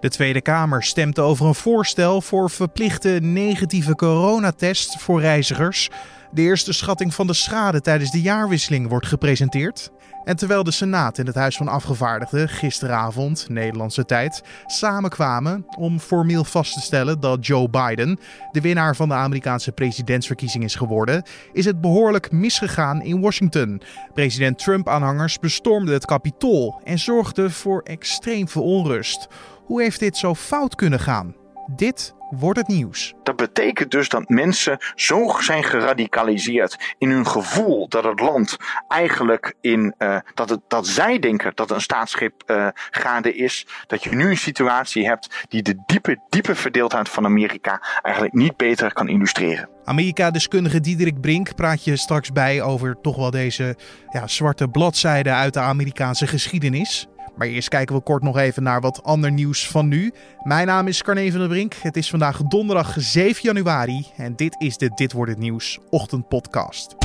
De Tweede Kamer stemt over een voorstel voor verplichte negatieve coronatest voor reizigers. De eerste schatting van de schade tijdens de jaarwisseling wordt gepresenteerd. En terwijl de Senaat en het Huis van Afgevaardigden gisteravond, Nederlandse tijd, samenkwamen om formeel vast te stellen dat Joe Biden de winnaar van de Amerikaanse presidentsverkiezing is geworden, is het behoorlijk misgegaan in Washington. President Trump-aanhangers bestormden het Capitool en zorgden voor extreem veel onrust. Hoe heeft dit zo fout kunnen gaan? Dit wordt het nieuws. Dat betekent dus dat mensen zo zijn geradicaliseerd in hun gevoel dat het land eigenlijk in uh, dat, het, dat zij denken dat een staatsschip uh, gaande is. Dat je nu een situatie hebt die de diepe, diepe verdeeldheid van Amerika eigenlijk niet beter kan illustreren. Amerika-deskundige Diederik Brink praat je straks bij over toch wel deze ja, zwarte bladzijde uit de Amerikaanse geschiedenis. Maar eerst kijken we kort nog even naar wat ander nieuws van nu. Mijn naam is Carne van der Brink. Het is vandaag donderdag 7 januari en dit is de Dit wordt het nieuws ochtendpodcast.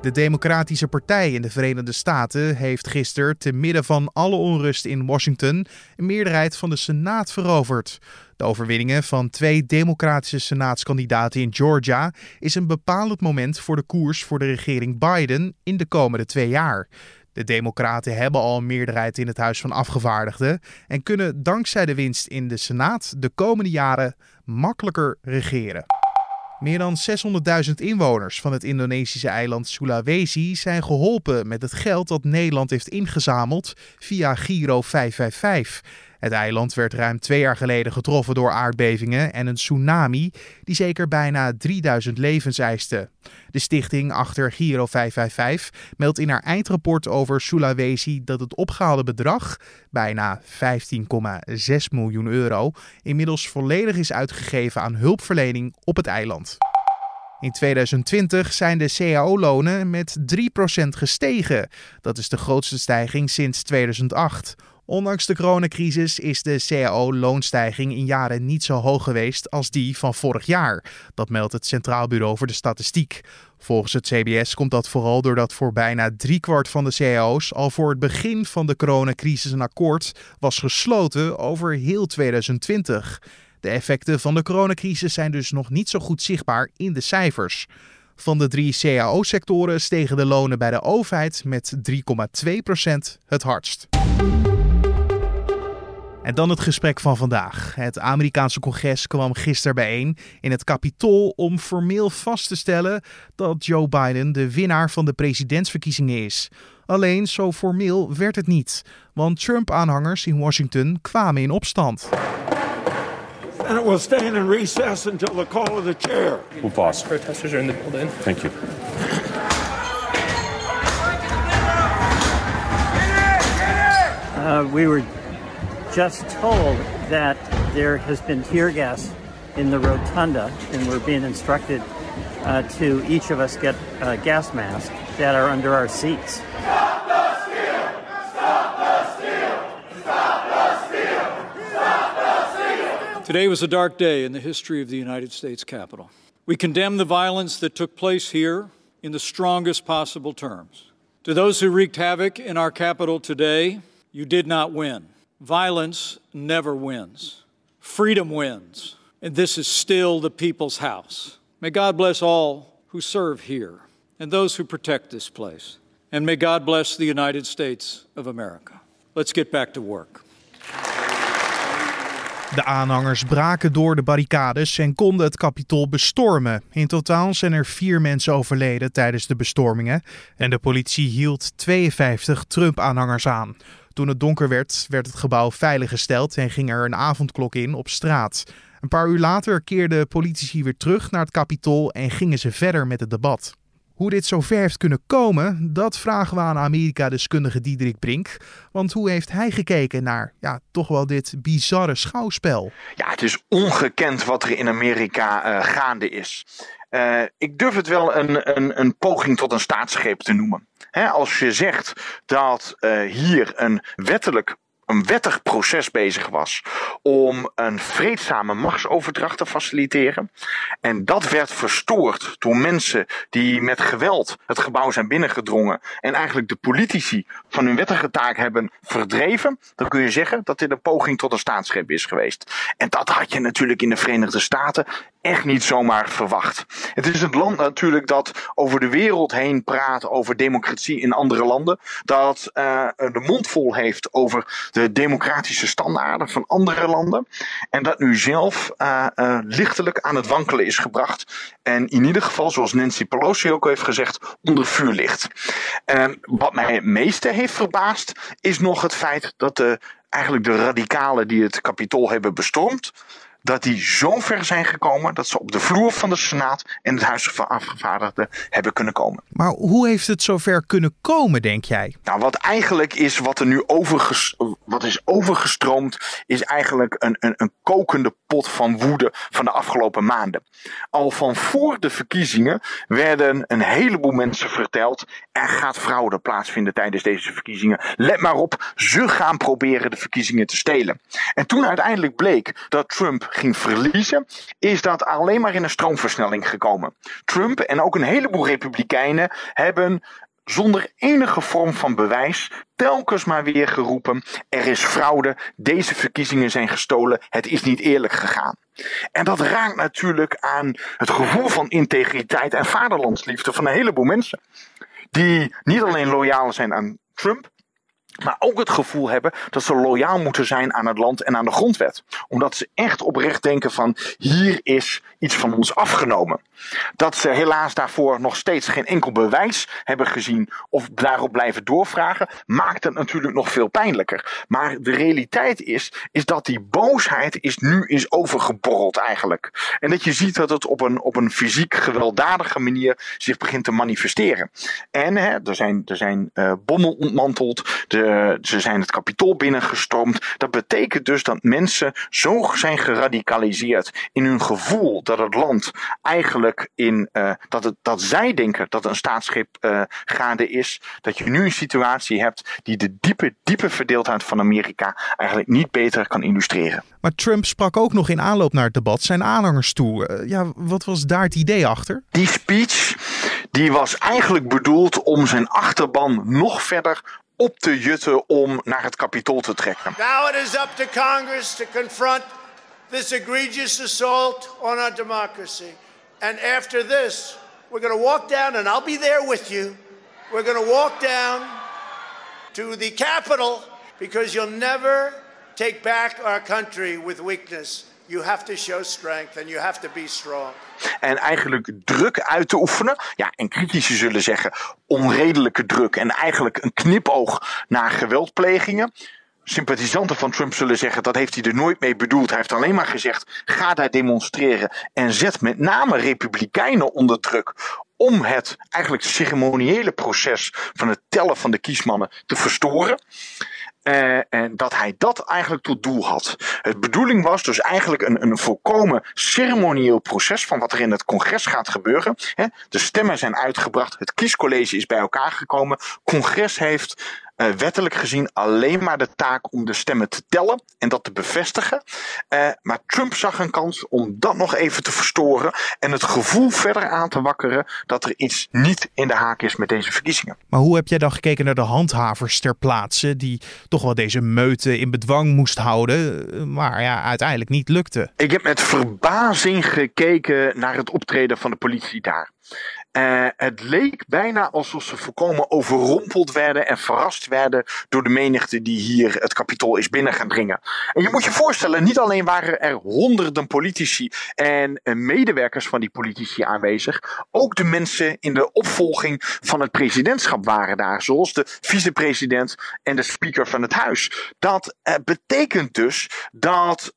De Democratische Partij in de Verenigde Staten heeft gisteren, te midden van alle onrust in Washington, een meerderheid van de Senaat veroverd. De overwinningen van twee democratische senaatskandidaten in Georgia is een bepalend moment voor de koers voor de regering Biden in de komende twee jaar. De Democraten hebben al een meerderheid in het Huis van Afgevaardigden en kunnen dankzij de winst in de Senaat de komende jaren makkelijker regeren. Meer dan 600.000 inwoners van het Indonesische eiland Sulawesi zijn geholpen met het geld dat Nederland heeft ingezameld via Giro 555. Het eiland werd ruim twee jaar geleden getroffen door aardbevingen en een tsunami die zeker bijna 3000 levens eiste. De stichting achter Giro 555 meldt in haar eindrapport over Sulawesi dat het opgehaalde bedrag, bijna 15,6 miljoen euro, inmiddels volledig is uitgegeven aan hulpverlening op het eiland. In 2020 zijn de CAO-lonen met 3% gestegen. Dat is de grootste stijging sinds 2008. Ondanks de coronacrisis is de CAO-loonstijging in jaren niet zo hoog geweest als die van vorig jaar. Dat meldt het Centraal Bureau voor de Statistiek. Volgens het CBS komt dat vooral doordat voor bijna driekwart van de CAO's al voor het begin van de coronacrisis een akkoord was gesloten over heel 2020. De effecten van de coronacrisis zijn dus nog niet zo goed zichtbaar in de cijfers. Van de drie CAO-sectoren stegen de lonen bij de overheid met 3,2% het hardst. En dan het gesprek van vandaag. Het Amerikaanse congres kwam gisteren bijeen in het Capitool om formeel vast te stellen dat Joe Biden de winnaar van de presidentsverkiezingen is. Alleen zo formeel werd het niet, want Trump-aanhangers in Washington kwamen in opstand. And it will stand in recess until the call of the chair. We'll pause. Protesters are in the building. Thank you. Uh, we were just told that there has been tear gas in the rotunda, and we're being instructed uh, to each of us get uh, gas masks that are under our seats. Stop the steal! Stop the steal! Stop the steal! Stop the steal! Today was a dark day in the history of the United States Capitol. We condemn the violence that took place here in the strongest possible terms. To those who wreaked havoc in our Capitol today, you did not win. Violence never wins. Freedom wins. And this is still the people's house. May God bless all who serve here and those who protect this place. And may God bless the United States of America. Let's get back to work. De aanhangers braken door de barricades en konden het kapitool bestormen. In totaal zijn er vier mensen overleden tijdens de bestormingen en de politie hield 52 Trump-aanhangers aan. Toen het donker werd, werd het gebouw veiliggesteld en ging er een avondklok in op straat. Een paar uur later keerden politici weer terug naar het kapitool en gingen ze verder met het debat. Hoe dit zo ver heeft kunnen komen, dat vragen we aan Amerika-deskundige Diederik Brink. Want hoe heeft hij gekeken naar ja, toch wel dit bizarre schouwspel? Ja, het is ongekend wat er in Amerika uh, gaande is. Uh, ik durf het wel een, een, een poging tot een staatsgreep te noemen. als je zegt dat uh, hier een wettelijk een wettig proces bezig was om een vreedzame machtsoverdracht te faciliteren. En dat werd verstoord door mensen die met geweld het gebouw zijn binnengedrongen en eigenlijk de politici van hun wettige taak hebben verdreven. Dan kun je zeggen dat dit een poging tot een staatsgreep is geweest. En dat had je natuurlijk in de Verenigde Staten echt niet zomaar verwacht. Het is het land natuurlijk dat over de wereld heen praat over democratie in andere landen. Dat uh, de mond vol heeft over de democratische standaarden van andere landen. En dat nu zelf uh, lichtelijk aan het wankelen is gebracht. En in ieder geval, zoals Nancy Pelosi ook heeft gezegd, onder vuur ligt. Wat mij het meeste heeft verbaasd, is nog het feit dat de, eigenlijk de radicalen die het kapitool hebben bestormd dat die zo ver zijn gekomen dat ze op de vloer van de Senaat en het Huis van Afgevaardigden hebben kunnen komen. Maar hoe heeft het zover kunnen komen, denk jij? Nou, wat eigenlijk is, wat er nu overges wat is overgestroomd, is eigenlijk een, een, een kokende pot van woede van de afgelopen maanden. Al van voor de verkiezingen werden een heleboel mensen verteld: er gaat fraude plaatsvinden tijdens deze verkiezingen. Let maar op, ze gaan proberen de verkiezingen te stelen. En toen uiteindelijk bleek dat Trump ging verliezen, is dat alleen maar in een stroomversnelling gekomen. Trump en ook een heleboel republikeinen hebben zonder enige vorm van bewijs telkens maar weer geroepen: er is fraude, deze verkiezingen zijn gestolen, het is niet eerlijk gegaan. En dat raakt natuurlijk aan het gevoel van integriteit en vaderlandsliefde van een heleboel mensen. Die niet alleen loyaal zijn aan Trump, maar ook het gevoel hebben dat ze loyaal moeten zijn aan het land en aan de grondwet. Omdat ze echt oprecht denken van hier is iets van ons afgenomen. Dat ze helaas daarvoor nog steeds geen enkel bewijs hebben gezien of daarop blijven doorvragen, maakt het natuurlijk nog veel pijnlijker. Maar de realiteit is, is dat die boosheid is nu is overgeborreld eigenlijk. En dat je ziet dat het op een, op een fysiek gewelddadige manier zich begint te manifesteren. En hè, er zijn, er zijn uh, bommen ontmanteld, de, ze zijn het kapitool binnengestormd. Dat betekent dus dat mensen zo zijn geradicaliseerd in hun gevoel dat het land eigenlijk in uh, dat, het, dat zij denken dat een staatsschip uh, gaande is. Dat je nu een situatie hebt die de diepe, diepe verdeeldheid van Amerika eigenlijk niet beter kan illustreren. Maar Trump sprak ook nog in aanloop naar het debat zijn aanhangers toe. Uh, ja, wat was daar het idee achter? Die speech die was eigenlijk bedoeld om zijn achterban nog verder op te jutten om naar het kapitool te trekken. Now it is up to Congress to confront this egregious assault on our democracy. And after this, we're going to walk down, and I'll be there with you. We're going to walk down to the Capitol because you'll never take back our country with weakness. You have to show strength and you have to be strong. En eigenlijk druk uit te oefenen. Ja, en critici zullen zeggen onredelijke druk. En eigenlijk een knipoog naar geweldplegingen sympathisanten van Trump zullen zeggen dat heeft hij er nooit mee bedoeld. Hij heeft alleen maar gezegd: ga daar demonstreren en zet met name republikeinen onder druk om het eigenlijk ceremoniële proces van het tellen van de kiesmannen te verstoren. Uh, en dat hij dat eigenlijk tot doel had. Het bedoeling was dus eigenlijk een, een volkomen ceremonieel proces van wat er in het congres gaat gebeuren. de stemmen zijn uitgebracht, het kiescollege is bij elkaar gekomen, congres heeft uh, wettelijk gezien alleen maar de taak om de stemmen te tellen en dat te bevestigen. Uh, maar Trump zag een kans om dat nog even te verstoren en het gevoel verder aan te wakkeren dat er iets niet in de haak is met deze verkiezingen. Maar hoe heb jij dan gekeken naar de handhavers ter plaatse die toch wel deze meute in bedwang moest houden, maar ja, uiteindelijk niet lukte? Ik heb met verbazing gekeken naar het optreden van de politie daar. Uh, het leek bijna alsof ze volkomen overrompeld werden en verrast werden door de menigte die hier het kapitool is binnen gaan dringen. En je moet je voorstellen, niet alleen waren er honderden politici en medewerkers van die politici aanwezig, ook de mensen in de opvolging van het presidentschap waren daar, zoals de vicepresident en de speaker van het huis. Dat uh, betekent dus dat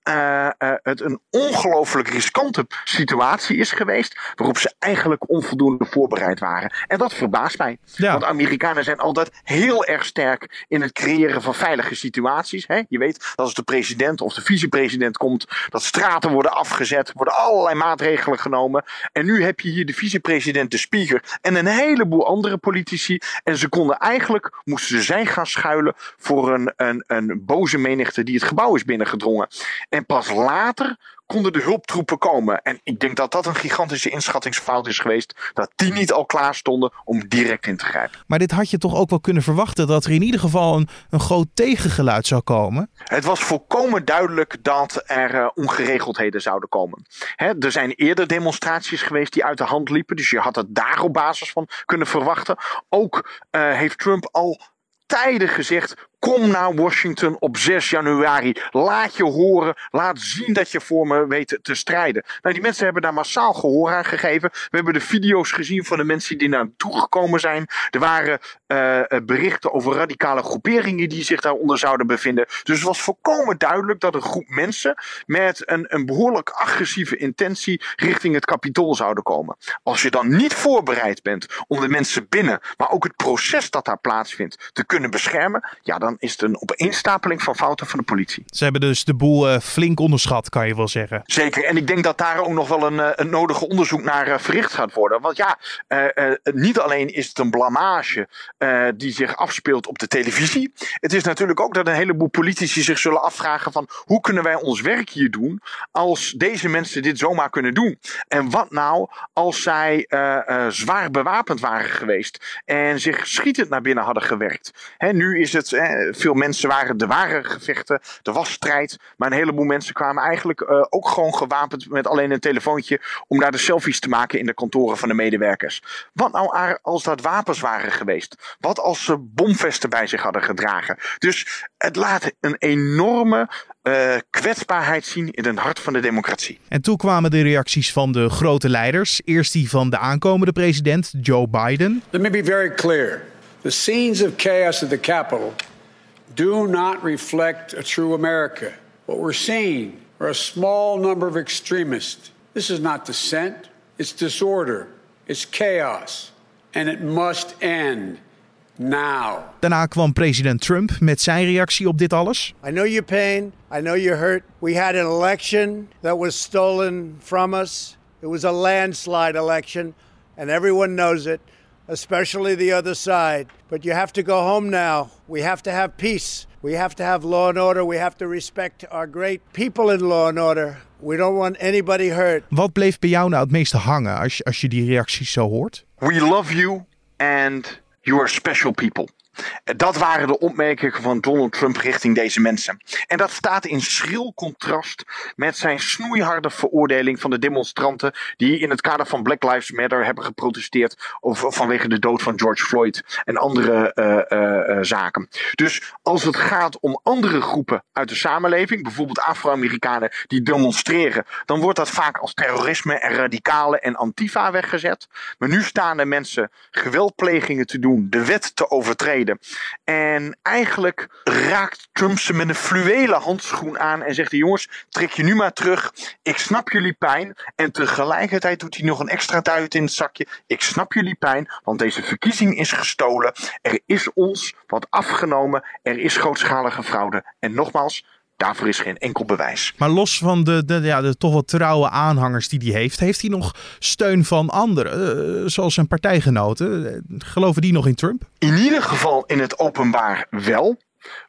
het een ongelooflijk riskante situatie is geweest, waarop ze eigenlijk onvoldoende voorbereid waren. En dat verbaast mij. Want Amerikanen zijn altijd heel erg sterk in het creëren van veilige situaties. Hè? Je weet dat als de president of de vicepresident komt, dat straten worden afgezet, worden allerlei maatregelen genomen. En nu heb je hier de vicepresident, de speaker en een heleboel andere politici. En ze konden eigenlijk, moesten zij gaan schuilen voor een, een, een boze menigte die het gebouw is binnengedrongen. En pas later konden de hulptroepen komen. En ik denk dat dat een gigantische inschattingsfout is geweest. Dat die niet al klaar stonden om direct in te grijpen. Maar dit had je toch ook wel kunnen verwachten dat er in ieder geval een, een groot tegengeluid zou komen? Het was volkomen duidelijk dat er uh, ongeregeldheden zouden komen. Hè, er zijn eerder demonstraties geweest die uit de hand liepen. Dus je had het daar op basis van kunnen verwachten. Ook uh, heeft Trump al tijden gezegd: Kom naar Washington op 6 januari. Laat je horen. Laat zien dat je voor me weet te strijden. Nou, die mensen hebben daar massaal gehoor aan gegeven. We hebben de video's gezien van de mensen die naartoe gekomen zijn. Er waren uh, berichten over radicale groeperingen die zich daaronder zouden bevinden. Dus het was volkomen duidelijk dat een groep mensen met een, een behoorlijk agressieve intentie richting het kapitool zouden komen. Als je dan niet voorbereid bent om de mensen binnen, maar ook het proces dat daar plaatsvindt, te kunnen beschermen, ja, dan is het een opeenstapeling van fouten van de politie. Ze hebben dus de boel uh, flink onderschat, kan je wel zeggen. Zeker, en ik denk dat daar ook nog wel een, een nodige onderzoek naar uh, verricht gaat worden. Want ja, niet alleen is het een blamage die zich afspeelt op de televisie. Het is natuurlijk ook dat een heleboel politici zich zullen afvragen van hoe kunnen wij ons werk hier doen als deze mensen dit zomaar kunnen doen. En wat nou als zij zwaar bewapend waren geweest en zich schietend naar binnen hadden gewerkt. Hè, nu is het veel mensen waren, er waren gevechten, er was strijd. Maar een heleboel mensen kwamen eigenlijk uh, ook gewoon gewapend met alleen een telefoontje om daar de selfies te maken in de kantoren van de medewerkers. Wat nou als dat wapens waren geweest? Wat als ze bomvesten bij zich hadden gedragen? Dus het laat een enorme uh, kwetsbaarheid zien in het hart van de democratie. En toen kwamen de reacties van de grote leiders. Eerst die van de aankomende president, Joe Biden. Let me be very clear. The scenes of chaos at the Capitol do not reflect a true America. What we're seeing are a small number of extremists. This is not dissent, it's disorder, it's chaos, and it must end. Now. Daarna kwam president Trump met zijn reactie op dit alles. I know your pain. I know you're hurt. We had an election that was stolen from us. It was a landslide election, and everyone knows it especially the other side. But you have to go home now. We have to have peace. We have to have law and order. We have to respect our great people in law and order. We don't want anybody hurt. Wat bleef bij jou nou het meeste hangen als je, als je die reacties zo hoort? We love you and you are special people. Dat waren de opmerkingen van Donald Trump richting deze mensen. En dat staat in schril contrast met zijn snoeiharde veroordeling van de demonstranten die in het kader van Black Lives Matter hebben geprotesteerd over, vanwege de dood van George Floyd en andere uh, uh, uh, zaken. Dus als het gaat om andere groepen uit de samenleving, bijvoorbeeld Afro-Amerikanen die demonstreren, dan wordt dat vaak als terrorisme en radicalen en antifa weggezet. Maar nu staan er mensen geweldplegingen te doen, de wet te overtreden en eigenlijk raakt Trump ze met een fluwelen handschoen aan en zegt jongens, trek je nu maar terug. Ik snap jullie pijn. En tegelijkertijd doet hij nog een extra duit in het zakje. Ik snap jullie pijn, want deze verkiezing is gestolen. Er is ons wat afgenomen. Er is grootschalige fraude. En nogmaals, Daarvoor is geen enkel bewijs. Maar los van de, de, ja, de toch wat trouwe aanhangers die hij heeft, heeft hij nog steun van anderen, uh, zoals zijn partijgenoten? Geloven die nog in Trump? In ieder geval in het openbaar wel.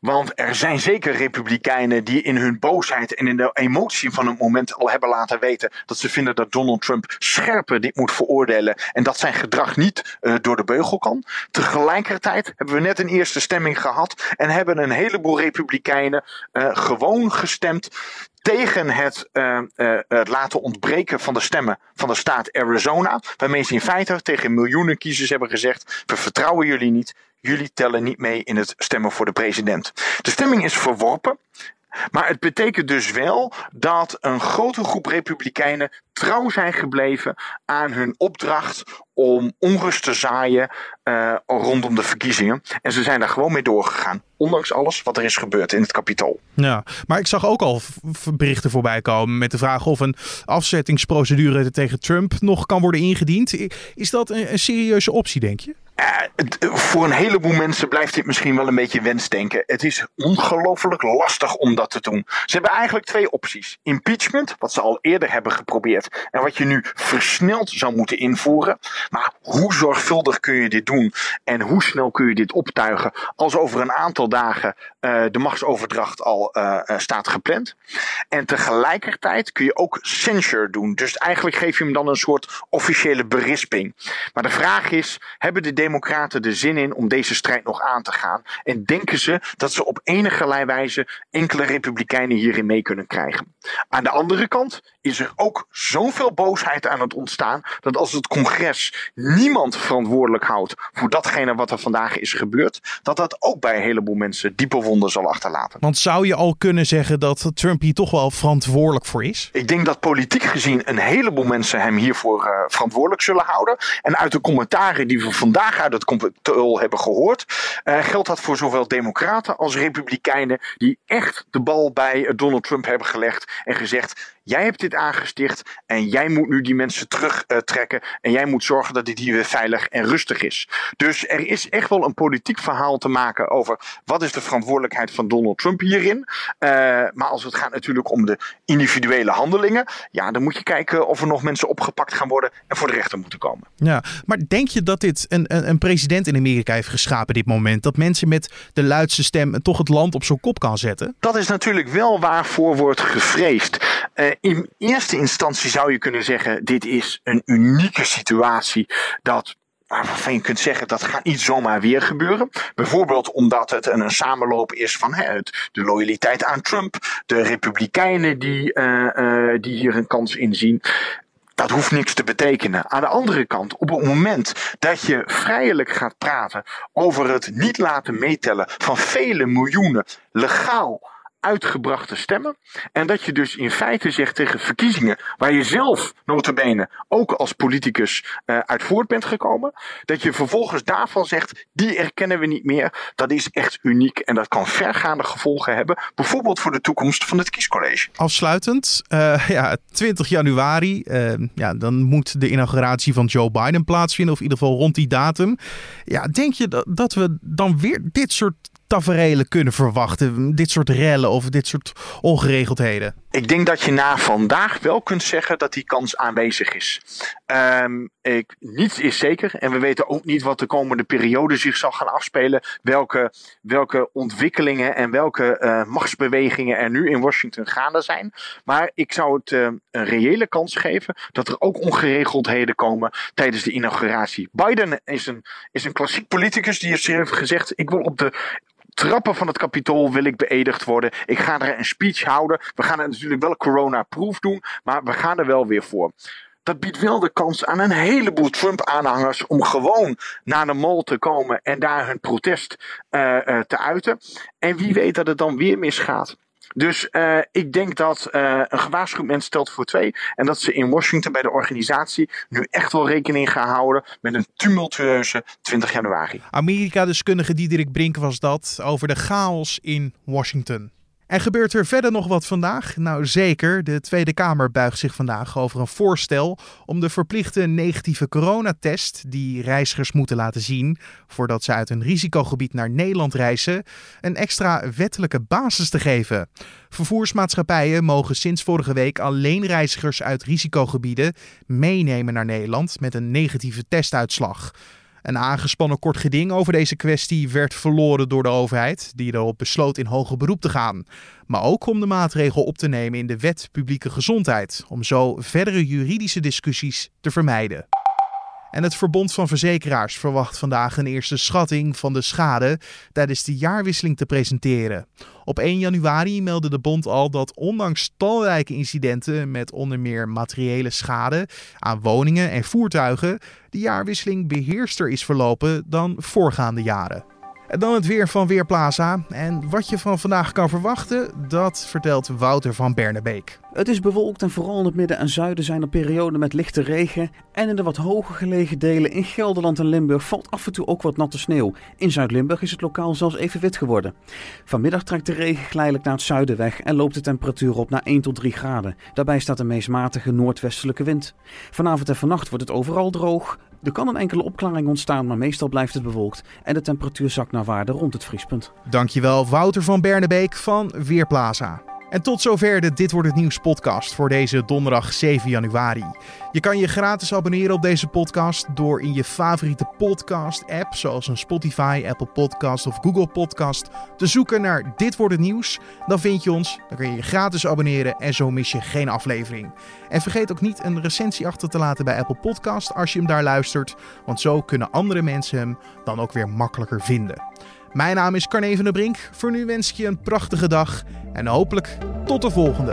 Want er zijn zeker republikeinen die in hun boosheid en in de emotie van het moment al hebben laten weten dat ze vinden dat Donald Trump scherper dit moet veroordelen en dat zijn gedrag niet uh, door de beugel kan. Tegelijkertijd hebben we net een eerste stemming gehad en hebben een heleboel republikeinen uh, gewoon gestemd tegen het, uh, het laten ontbreken van de stemmen van de staat Arizona. Waarmee ze in feite tegen miljoenen kiezers hebben gezegd: we vertrouwen jullie niet. Jullie tellen niet mee in het stemmen voor de president. De stemming is verworpen. Maar het betekent dus wel dat een grote groep Republikeinen trouw zijn gebleven aan hun opdracht om onrust te zaaien uh, rondom de verkiezingen. En ze zijn daar gewoon mee doorgegaan. Ondanks alles wat er is gebeurd in het kapitool. Ja, maar ik zag ook al berichten voorbij komen met de vraag of een afzettingsprocedure tegen Trump nog kan worden ingediend. Is dat een, een serieuze optie, denk je? Uh, voor een heleboel mensen blijft dit misschien wel een beetje wensdenken. Het is ongelooflijk lastig om dat te doen. Ze hebben eigenlijk twee opties. Impeachment, wat ze al eerder hebben geprobeerd. En wat je nu versneld zou moeten invoeren. Maar hoe zorgvuldig kun je dit doen? En hoe snel kun je dit optuigen als over een aantal dagen uh, de machtsoverdracht al uh, staat gepland? En tegelijkertijd kun je ook censure doen. Dus eigenlijk geef je hem dan een soort officiële berisping. Maar de vraag is, hebben de democraten er zin in om deze strijd nog aan te gaan? En denken ze dat ze op enige wijze enkele republikeinen hierin mee kunnen krijgen? Aan de andere kant is er ook zoveel boosheid aan het ontstaan dat als het congres niemand verantwoordelijk houdt voor datgene wat er vandaag is gebeurd, dat dat ook bij een heleboel mensen diepe wonden zal achterlaten. Want zou je al kunnen zeggen dat Trump hier toch wel verantwoordelijk voor is? Ik denk dat politiek gezien een heleboel mensen hem hiervoor uh, verantwoordelijk zullen houden. En uit de commentaren die we vandaag uit het computol hebben gehoord, uh, geldt dat voor zowel democraten als republikeinen die echt de bal bij Donald Trump hebben gelegd en gezegd Jij hebt dit aangesticht en jij moet nu die mensen terugtrekken. Uh, en jij moet zorgen dat dit hier weer veilig en rustig is. Dus er is echt wel een politiek verhaal te maken over wat is de verantwoordelijkheid van Donald Trump hierin. Uh, maar als het gaat natuurlijk om de individuele handelingen, ja, dan moet je kijken of er nog mensen opgepakt gaan worden en voor de rechter moeten komen. Ja, maar denk je dat dit een, een, een president in Amerika heeft geschapen, dit moment? Dat mensen met de luidste stem toch het land op zo'n kop kan zetten? Dat is natuurlijk wel waarvoor wordt gevreesd. Uh, in eerste instantie zou je kunnen zeggen: dit is een unieke situatie. Dat waarvan je kunt zeggen dat gaat niet zomaar weer gebeuren. Bijvoorbeeld omdat het een, een samenloop is van hè, de loyaliteit aan Trump, de Republikeinen die, uh, uh, die hier een kans in zien. Dat hoeft niks te betekenen. Aan de andere kant, op het moment dat je vrijelijk gaat praten over het niet laten meetellen van vele miljoenen legaal uitgebrachte stemmen. En dat je dus in feite zegt tegen verkiezingen waar je zelf notabene ook als politicus uh, uit voort bent gekomen. Dat je vervolgens daarvan zegt, die erkennen we niet meer. Dat is echt uniek en dat kan vergaande gevolgen hebben. Bijvoorbeeld voor de toekomst van het kiescollege. Afsluitend, uh, ja, 20 januari, uh, ja, dan moet de inauguratie van Joe Biden plaatsvinden. Of in ieder geval rond die datum. Ja, denk je dat, dat we dan weer dit soort taferelen kunnen verwachten? Dit soort rellen of dit soort ongeregeldheden? Ik denk dat je na vandaag wel kunt zeggen dat die kans aanwezig is. Um, ik, niets is zeker en we weten ook niet wat de komende periode zich zal gaan afspelen. Welke, welke ontwikkelingen en welke uh, machtsbewegingen er nu in Washington gaande zijn. Maar ik zou het uh, een reële kans geven dat er ook ongeregeldheden komen tijdens de inauguratie. Biden is een, is een klassiek politicus die heeft gezegd: ik wil op de trappen van het kapitool wil ik beëdigd worden. Ik ga er een speech houden. We gaan het natuurlijk wel corona-proof doen, maar we gaan er wel weer voor. Dat biedt wel de kans aan een heleboel Trump-aanhangers om gewoon naar de mall te komen en daar hun protest uh, uh, te uiten. En wie weet dat het dan weer misgaat. Dus uh, ik denk dat uh, een gewaarschuwd mens stelt voor twee. En dat ze in Washington bij de organisatie nu echt wel rekening gaan houden met een tumultueuze 20 januari. Amerika-deskundige Diederik Brink was dat over de chaos in Washington. En gebeurt er verder nog wat vandaag? Nou zeker, de Tweede Kamer buigt zich vandaag over een voorstel om de verplichte negatieve coronatest die reizigers moeten laten zien voordat ze uit een risicogebied naar Nederland reizen, een extra wettelijke basis te geven. Vervoersmaatschappijen mogen sinds vorige week alleen reizigers uit risicogebieden meenemen naar Nederland met een negatieve testuitslag. Een aangespannen kort geding over deze kwestie werd verloren door de overheid, die erop besloot in hoger beroep te gaan. Maar ook om de maatregel op te nemen in de wet publieke gezondheid, om zo verdere juridische discussies te vermijden. En het Verbond van Verzekeraars verwacht vandaag een eerste schatting van de schade tijdens de jaarwisseling te presenteren. Op 1 januari meldde de bond al dat ondanks talrijke incidenten met onder meer materiële schade aan woningen en voertuigen, de jaarwisseling beheerster is verlopen dan voorgaande jaren. Dan het weer van Weerplaza. En wat je van vandaag kan verwachten, dat vertelt Wouter van Bernebeek. Het is bewolkt en vooral in het midden en zuiden zijn er perioden met lichte regen. En in de wat hoger gelegen delen in Gelderland en Limburg valt af en toe ook wat natte sneeuw. In Zuid-Limburg is het lokaal zelfs even wit geworden. Vanmiddag trekt de regen geleidelijk naar het zuiden weg en loopt de temperatuur op naar 1 tot 3 graden. Daarbij staat een meest matige noordwestelijke wind. Vanavond en vannacht wordt het overal droog. Er kan een enkele opklaring ontstaan, maar meestal blijft het bewolkt en de temperatuur zakt naar waarde rond het vriespunt. Dankjewel Wouter van Bernebeek van Weerplaza. En tot zover de Dit Wordt Het Nieuws podcast voor deze donderdag 7 januari. Je kan je gratis abonneren op deze podcast door in je favoriete podcast app, zoals een Spotify, Apple Podcast of Google Podcast, te zoeken naar Dit Wordt Het Nieuws. Dan vind je ons, dan kun je je gratis abonneren en zo mis je geen aflevering. En vergeet ook niet een recensie achter te laten bij Apple Podcast als je hem daar luistert, want zo kunnen andere mensen hem dan ook weer makkelijker vinden. Mijn naam is Carne van der Brink. Voor nu wens ik je een prachtige dag en hopelijk tot de volgende.